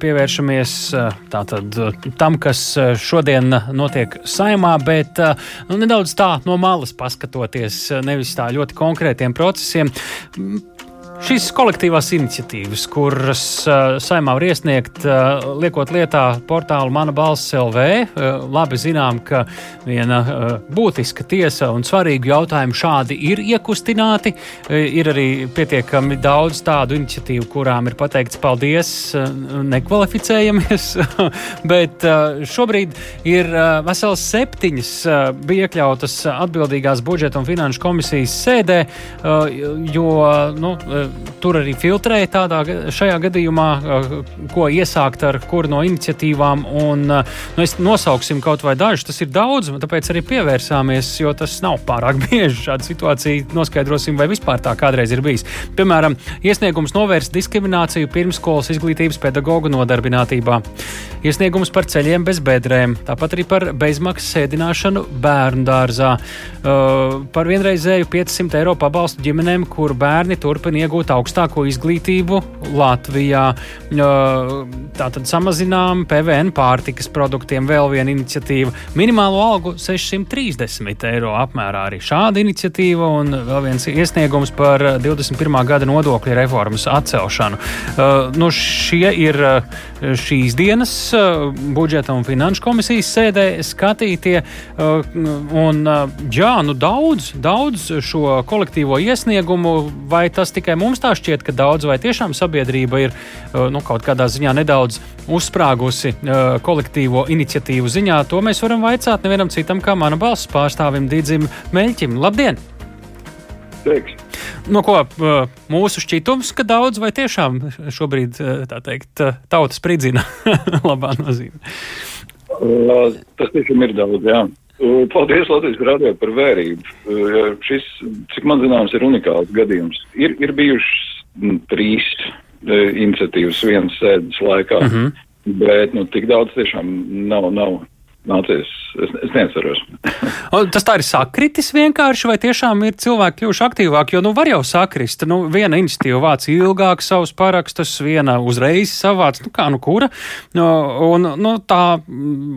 Pievēršamies tātad tam, kas šodien notiek saimā, bet nu, nedaudz tā no malas paskatoties, nevis tā ļoti konkrētiem procesiem. Šīs kolektīvās iniciatīvas, kuras uh, saimā var iesniegt, uh, liekot lietā portālu Mana balss LV, uh, labi zinām, ka viena uh, būtiska tiesa un svarīga jautājuma šādi ir iekustināti. Uh, ir arī pietiekami daudz tādu iniciatīvu, kurām ir pateikts paldies, uh, nekvalificējamies, bet uh, šobrīd ir uh, vesels septiņas uh, bija iekļautas atbildīgās budžeta un finanšu komisijas sēdē, uh, jo nu, tur arī filtrēja tādā šajā gadījumā, ko iesākt ar kuru no iniciatīvām. Un, nu, es nosauksim kaut vai dažus, tas ir daudz, tāpēc arī pievērsāmies, jo tas nav pārāk bieži. Šāda situācija noskaidrosim, vai vispār tā kādreiz ir bijis. Piemēram, iesniegums novērst diskrimināciju pirmskolas izglītības pedagoģu nodarbinātībā, iesniegums par ceļiem bez bedrēm, tāpat arī par bezmaksas sēdināšanu bērnu dārzā, uh, par vienreizēju 500 eiro pabalstu ģimenēm, kur bērni turpina iegūt iegūt augstāko izglītību Latvijā. Tātad samazinām PVN pārtikas produktiem, vēl viena iniciatīva. Minimālo algu 630 eiro apmērā arī šāda iniciatīva un vēl viens iesniegums par 21. gada nodokļu reformas atcelšanu. Nu, šie ir šīs dienas budžeta un finanšu komisijas sēdē skatītie. Un, jā, nu daudz, daudz šo kolektīvo iesniegumu, vai tas tikai mums jums tā šķiet, ka daudz vai tiešām sabiedrība ir uh, nu, kaut kādā ziņā nedaudz uzsprāgusi uh, kolektīvo iniciatīvu ziņā? To mēs varam vaicāt nevienam citam, kā mana balss pārstāvim Dīdzim Meļķim. Labdien! Teiks. No ko uh, mūsu šķitums, ka daudz vai tiešām šobrīd tā teikt, tauta spridzina labā nozīmē? Tas tiešām ir daudz, jā. Paldies Latvijas radio par vērību. Šis, cik man zināms, ir unikāls gadījums. Ir, ir bijušas trīs iniciatīvas vienas sēdes laikā, uh mhm. -huh. bet nu, tik daudz tiešām nav. nav nācies. Es, es neatceros. Tas tā ir sakritis vienkārši, vai tiešām ir cilvēki kļuvuši aktīvāki? Jo, nu, var jau sakrist. Nu, viena iniciatīva vāc ilgāk savus parakstus, viena uzreiz savāc, nu, kā nu kura. Nu, un, nu, tā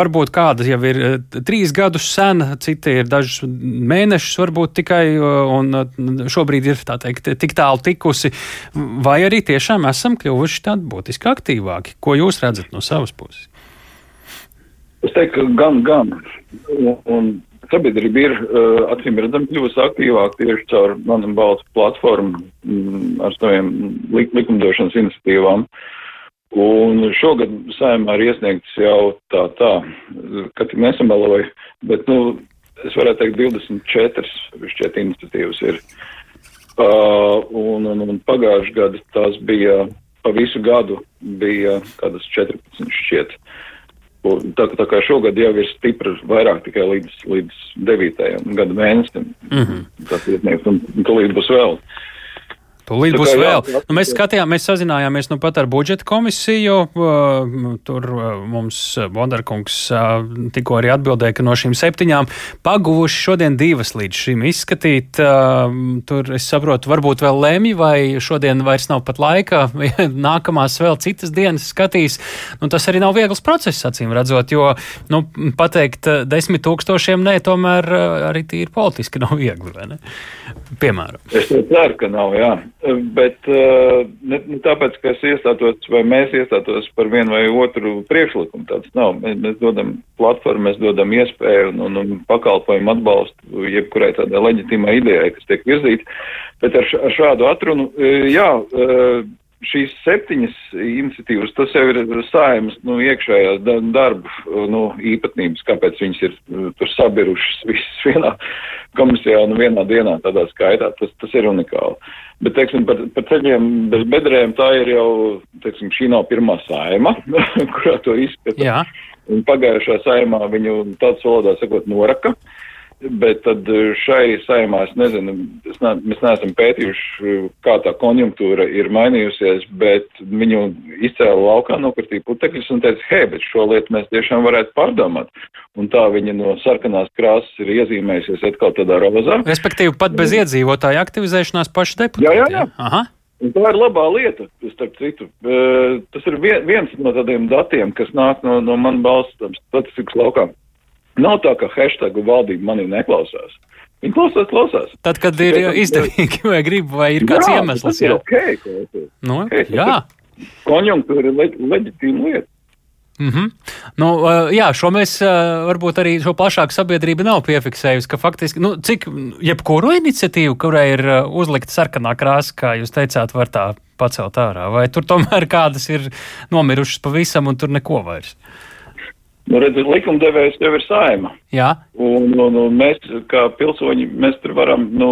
varbūt kāda jau ir eh, trīs gadus sena, citi ir dažus mēnešus varbūt tikai, un šobrīd ir, tā teikt, tik tālu tikusi. Vai arī tiešām esam kļuvuši tādi būtiski aktīvāki? Ko jūs redzat no savas puses? Es teiktu, gan, gan. Un, un sabiedrība ir uh, acīm redzami kļuvusi aktīvāka tieši caur manam balstu platformu mm, ar saviem lik likumdošanas iniciatīvām. Un šogad saimā ir iesniegts jau tā, tā, ka tik nesamaloju, bet, nu, es varētu teikt 24 šķiet iniciatīvas ir. Uh, un, un, un pagājuši gadu tās bija, pa visu gadu bija kādas 14 šķiet. Uh, Tā, tā kā šogad jau ir stipri vairāk tikai līdz, līdz 9. gada mēnesim. Mm -hmm. Tas ietnieks un tūlīt būs vēl. Uh, Tūlīt būs vēl. Nu, mēs skatījāmies, mēs sazinājāmies nu pat ar budžeta komisiju. Tur mums Bondarkungs tikko arī atbildēja, ka no šīm septiņām paguvuši šodien divas līdz šim izskatīt. Tur es saprotu, varbūt vēl lemj, vai šodien vairs nav pat laika, nākamās vēl citas dienas skatīs. Nu, tas arī nav viegls process, acīm redzot, jo nu, pateikt desmit tūkstošiem nē, tomēr arī tīri politiski nav viegli. Piemēram. Es ceru, ka nav, jā. Bet uh, ne, ne tāpēc, ka es iestātos vai mēs iestātos par vienu vai otru priekšlikumu, tāds nav. Mēs, mēs dodam platformu, mēs dodam iespēju un, un, un pakalpojumu atbalstu jebkurai tādai leģitīmai idejai, kas tiek virzīta. Bet ar, ar šādu atrunu, uh, jā, uh, šīs septiņas iniciatīvas, tas jau ir saimas nu, iekšējās darba nu, īpatnības, kāpēc viņas ir nu, tur sabirušas visas vienā komisijā un vienā dienā tādā skaitā. Tas, tas ir unikāli. Bet, teiksim, par, par ceļiem bez bedrēm tā ir jau, teiksim, šī nav pirmā saima, kurā to izskata. Un pagājušā saimā viņu tāds valodā sakot noraka. Uh, Bet tad eh, šai saimā es nezinu, es ne, mēs neesam pētījuši, kā tā konjunktūra ir mainījusies, bet viņu izcēla laukā, nokritīja putekļus un teica, hei, bet šo lietu mēs tiešām varētu pārdomāt. Un tā viņa no sarkanās krāsas ir iezīmējusies atkal tādā rozā. Respektīvi, pat bez iedzīvotāju aktivizēšanās paši deputāti. Jā, jā, jā. Aha. Un tā ir labā lieta, starp citu. Uh, tas ir vien, viens no tādiem datiem, kas nāk no, no man balsts statistikas laukā. Nav tā, ka hashtagu valdība manī neklausās. Viņi klausās, klausās. Tad, kad ir izdevīgi vai grib, vai ir kāds jā, iemesls. Tas ir ok. Nu, okay jā. Konjunktūra ir leģ leģitīma lieta. Mm -hmm. nu, jā, šo mēs varbūt arī šo plašāku sabiedrību nav piefiksējusi, ka faktiski, nu, cik jebkuru iniciatīvu, kurai ir uzlikta sarkanā krāsa, kā jūs teicāt, var tā pacelt ārā, vai tur tomēr kādas ir nomirušas pavisam un tur neko vairs? Nu, redziet, likumdevējs jau ir saima. Jā. Un, un, un mēs, kā pilsoņi, mēs tur varam, nu,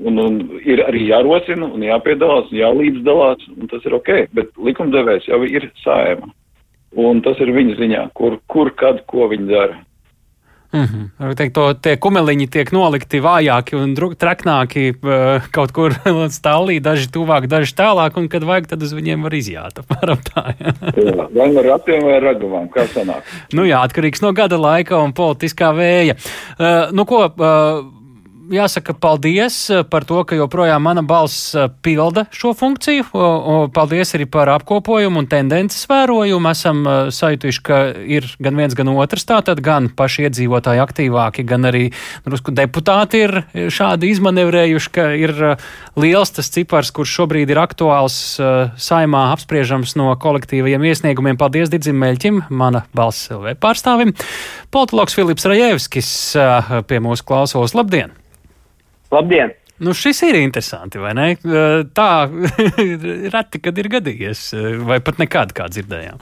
un, un ir arī jārosina un jāpiedalās un jālīdzdalās, un tas ir ok, bet likumdevējs jau ir saima un tas ir viņa ziņā, kur, kur kad, ko viņi dara. Mm -hmm. Teikt, to, tie kumeliņi tiek nolikti vājāki un traknāki uh, kaut kur stāvlī, daži tuvāk, daži tālāk, un kad vajag, tad uz viņiem var izjāt. Apmēram tā. jā, vai no ratiem vai ragavām, kā sanāk. Nu jā, atkarīgs no gada laika un politiskā vēja. Uh, nu ko, uh, jāsaka paldies eh, par to, ka joprojām mana balss eh, pilda šo funkciju. Paldies arī par apkopojumu un tendences vērojumu. Esam eh, sajutuši, ka ir gan viens, gan otrs. Tātad gan paši iedzīvotāji aktīvāki, gan arī drusku deputāti ir šādi izmanevrējuši, ka ir liels tas cipars, kurš šobrīd ir aktuāls saimā apspriežams no kolektīvajiem iesniegumiem. Paldies Didzim Meļķim, mana balss LV pārstāvim. Politologs Filips Rajevskis pie mūsu klausos. Labdien! Labdien! Nu, šis ir interesanti, vai ne? Tā reti, kad ir gadījies, vai pat nekad kā dzirdējām.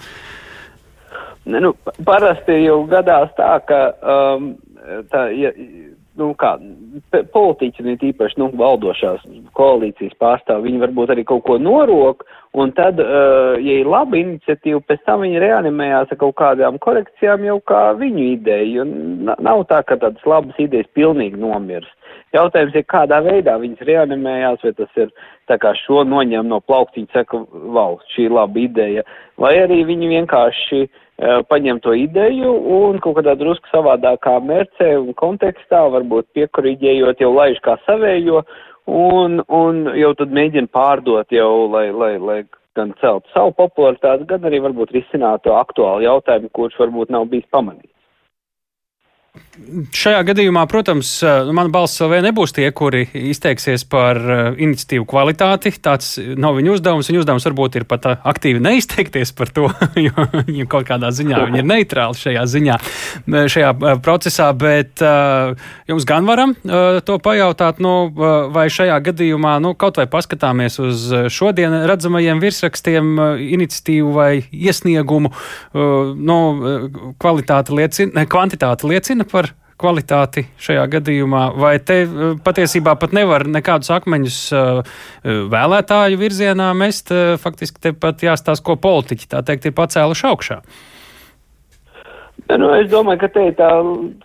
Ne, nu, parasti jau gadās tā, ka um, tā, ja, nu, kā, politiķi, ne tīpaši nu, valdošās koalīcijas pārstāvji, viņi varbūt arī kaut ko norok, un tad, uh, ja ir laba iniciatīva, pēc tam viņi reanimējās ar kaut kādām korekcijām jau kā viņu ideju. Nav tā, ka tādas labas idejas pilnīgi nomirst. Jautājums ir, kādā veidā viņas reanimējās, vai tas ir tā kā šo noņem no plauktiņa, saka, wow, šī ir laba ideja, vai arī viņi vienkārši uh, paņem to ideju un kaut kādā drusku savādākā mērcē un kontekstā, varbūt piekoriģējot jau laiž kā savējo, un, un jau tad mēģina pārdot jau, lai, lai, lai gan celt savu popularitāti, gan arī varbūt risināt to aktuālu jautājumu, kurš varbūt nav bijis pamanīts. Šajā gadījumā, protams, eh, nu, mana balss vēl nebūs tie, kuri izteiksies par eh, iniciatīvu kvalitāti. Tāds nav viņa uzdevums. Viņa uzdevums varbūt ir pat eh, aktīvi neizteikties par to, jo viņi kaut kādā ziņā ir neitrāli šajā ziņā, šajā procesā. Bet jums gan varam to pajautāt, nu, vai šajā gadījumā, nu, kaut vai paskatāmies uz šodien redzamajiem virsrakstiem, iniciatīvu vai iesniegumu, nu, kvalitāte liecina, kvantitāte liecina liecina par kvalitāti šajā gadījumā, vai te eh, patiesībā pat nevar nekādus akmeņus uh, vēlētāju virzienā mest, faktiski te pat jāstāsta, ko politiķi tā teikt ir pacēluši augšā. Nu, es domāju, ka te ir tā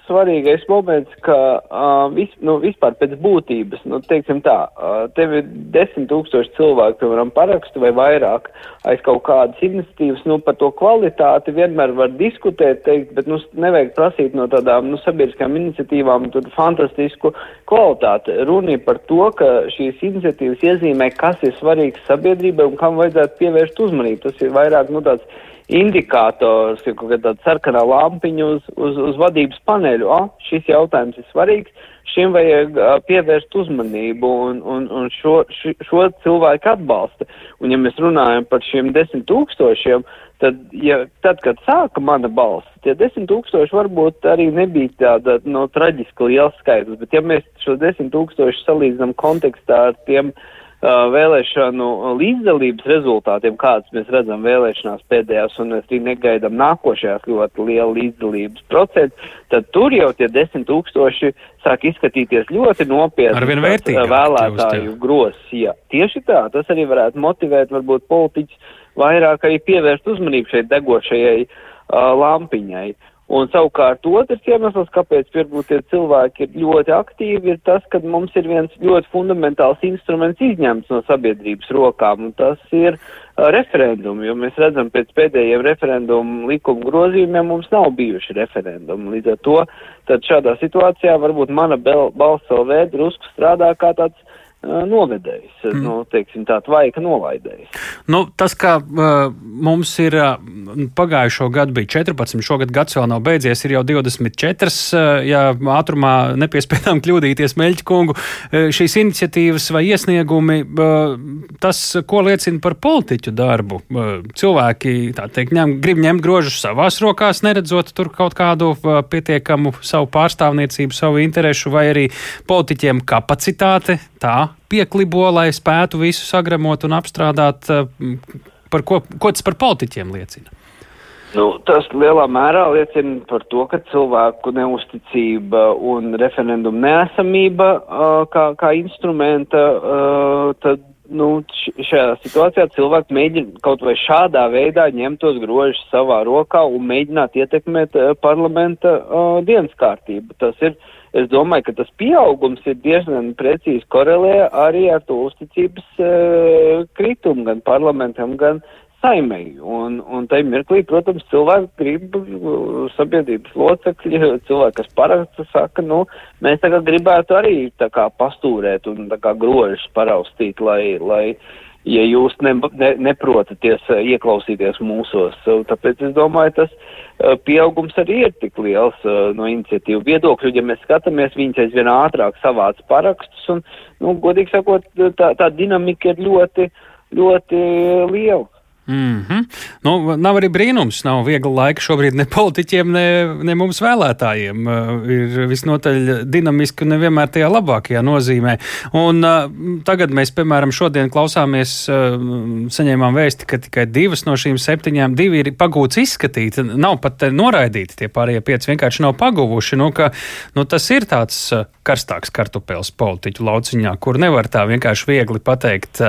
svarīgais moments, ka uh, vis, nu, vispār pēc būtības, nu, teiksim tā, uh, tev ir desmit tūkstoši cilvēku, piemēram, parakstu vai vairāk aiz kaut kādas iniciatīvas, nu, par to kvalitāti vienmēr var diskutēt, teikt, bet, nu, nevajag prasīt no tādām, nu, sabiedriskām iniciatīvām tur fantastisku kvalitāti. Runa ir par to, ka šīs iniciatīvas iezīmē, kas ir svarīgs sabiedrībai un kam vajadzētu pievērst uzmanību. Tas ir vairāk, nu, tāds indikators, ir kaut kāda sarkanā lampiņa uz, uz, uz vadības paneļu. O, šis jautājums ir svarīgs, šim vajag uh, pievērst uzmanību un, un, un šo, š, šo cilvēku atbalsta. Un ja mēs runājam par šiem desmit tūkstošiem, tad, ja, tad kad sāka mana balss, tie desmit tūkstoši varbūt arī nebija tāda no traģiski liels skaitlis, bet ja mēs šo desmit tūkstoši salīdzinām kontekstā ar tiem uh, vēlēšanu līdzdalības rezultātiem, kādas mēs redzam vēlēšanās pēdējās, un mēs arī negaidām nākošajās ļoti liela līdzdalības procents, tad tur jau tie desmit tūkstoši sāk izskatīties ļoti nopietni vēlētāju gros. Jā, tieši tā, tas arī varētu motivēt varbūt politiķus vairāk arī pievērst uzmanību šeit degošajai uh, lampiņai. Un savukārt otrs iemesls, kāpēc varbūt tie cilvēki ir ļoti aktīvi, ir tas, ka mums ir viens ļoti fundamentāls instruments izņemts no sabiedrības rokām, un tas ir uh, referendumi, jo mēs redzam pēc pēdējiem referendumu likuma grozījumiem mums nav bijuši referendumi. Līdz ar to, tad šādā situācijā varbūt mana balss LV drusku strādā kā tāds novedējis, mm. nu, teiksim, tā tvaika nolaidējis. Nu, tas, ka uh, mums ir uh, pagājušo gadu bija 14, šogad gads vēl nav beidzies, ir jau 24, uh, ja ātrumā nepiespējām kļūdīties Meļķa kungu, uh, šīs iniciatīvas vai iesniegumi, uh, tas, ko liecina par politiķu darbu. Cilvēki, tā teikt, ņem, grib ņemt grožus savās rokās, neredzot tur kaut kādu pietiekamu savu pārstāvniecību, savu interesu, vai arī politiķiem kapacitāte tā pieklibo, lai spētu visu sagremot un apstrādāt. Eh, par ko, ko tas par politiķiem liecina? Nu, tas lielā mērā liecina par to, ka cilvēku neusticība un referendumu neesamība uh, kā, kā instrumenta, uh, tad nu, šajā situācijā cilvēki mēģina kaut vai šādā veidā ņemt tos grožus savā rokā un mēģināt ietekmēt uh, parlamenta uh, dienas kārtību. Tas ir es domāju, ka tas pieaugums ir diezgan precīzi korelē arī ar to uzticības uh, kritumu gan parlamentam, gan saimei. Un, un tai mirklī, protams, cilvēki grib uh, sabiedrības locekļi, cilvēki, kas paraksta, saka, nu, mēs tagad gribētu arī tā kā pastūrēt un tā kā grožus paraustīt, lai, lai ja jūs ne, ne, neprotaties uh, ieklausīties mūsos. Tāpēc es domāju, tas Eh, pieaugums arī ir tik liels uh, no iniciatīvu viedokļu. Ja mēs skatāmies, viņas aizvien ātrāk savāc parakstus un, nu, godīgi sakot, tā, tā dinamika ir ļoti, ļoti liela. Mm -hmm. nu, nav arī brīnums, nav viegli laika šobrīd ne politiķiem, ne, ne mums vēlētājiem. Uh, ir visnotaļ dinamiski un nevienmēr tajā labākajā nozīmē. Un, uh, tagad mēs, piemēram, šodien klausāmies, uh, saņēmām vēsti, ka tikai divas no šīm septiņām divi ir pagūts izskatīt. Nav pat noraidīti tie pārējie pieci, vienkārši nav paguvuši. Nu, ka, nu, tas ir tāds karstāks kartupēls politiķu lauciņā, kur nevar tā vienkārši viegli pateikt,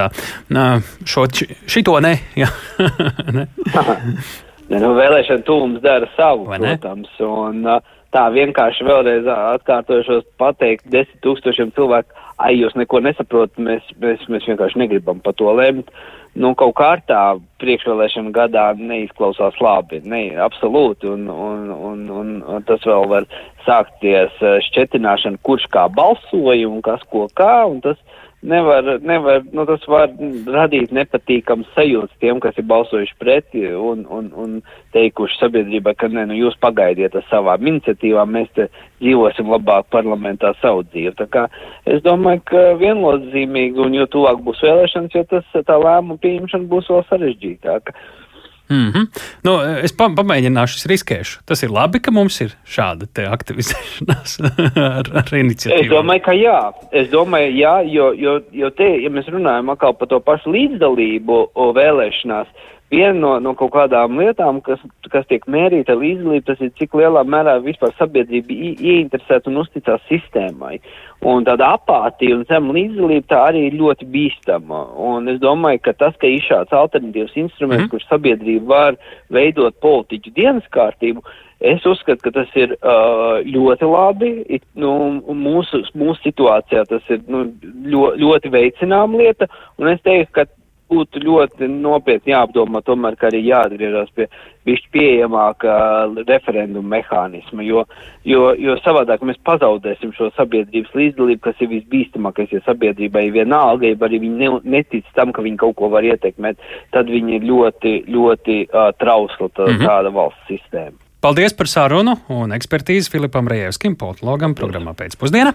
šo, šito ne. Ja. ne, nu, vēlēšana tūms dara savu, protams. Un, tā vienkārši vēlreiz atkārtošos pateikt desmit tūkstošiem cilvēku, ai, jūs neko nesaprotat, mēs, mēs, mēs vienkārši negribam par to lemt. Nu, kaut kā tā priekšvēlēšana gadā neizklausās labi, ne, absolūti, un, un, un, un, un tas vēl var sākties šķetināšana, kurš kā balsoja un kas ko kā, un tas nevar, nevar, nu, tas var radīt nepatīkams sajūts tiem, kas ir balsojuši preti un, un, un teikuši sabiedrībai, ka ne, nu, jūs pagaidiet ar savām iniciatīvām, mēs te dzīvosim labāk parlamentā savu dzīvi. Tā kā es domāju, ka vienlodzīmīgi un jo tuvāk būs vēlēšanas, jo tas tā lēmuma pieņemšana būs vēl sarežģītāka. Mm -hmm. nu, es pa pamēģināšu, es riskēšu. Tas ir labi, ka mums ir šāda aktivizēšanās ar, ar iniciatīvu. Es domāju, ka jā. Es domāju, jā, jo, jo, jo te, ja mēs runājam atkal par to pašu līdzdalību vēlēšanās, viena no, no kaut kādām lietām, kas, kas tiek mērīta līdzdalība, tas ir cik lielā mērā vispār sabiedrība ieinteresēta un uzticās sistēmai. Un tāda apātija un zema līdzdalība tā arī ir ļoti bīstama. Un es domāju, ka tas, ka ir šāds alternatīvs instruments, mm. kurš sabiedrība var veidot politiķu dienas kārtību, Es uzskatu, ka tas ir uh, ļoti labi. It, nu, mūsu, mūsu situācijā tas ir nu, ļo, ļoti veicināma lieta, un es teiktu, ka būtu ļoti nopietni jāapdomā tomēr, ka arī jāatgriežas pie višķi pieejamāka referenduma mehānisma, jo, jo, jo savādāk mēs pazaudēsim šo sabiedrības līdzdalību, kas ir visbīstamākais, ja sabiedrībai vienalga, ja arī viņi ne, netic tam, ka viņi kaut ko var ietekmēt, tad viņi ir ļoti, ļoti uh, trausla tā, mm -hmm. tāda valsts sistēma. Paldies par sarunu un ekspertīzi Filipam Rejevskim, politologam programmā pēcpusdienā.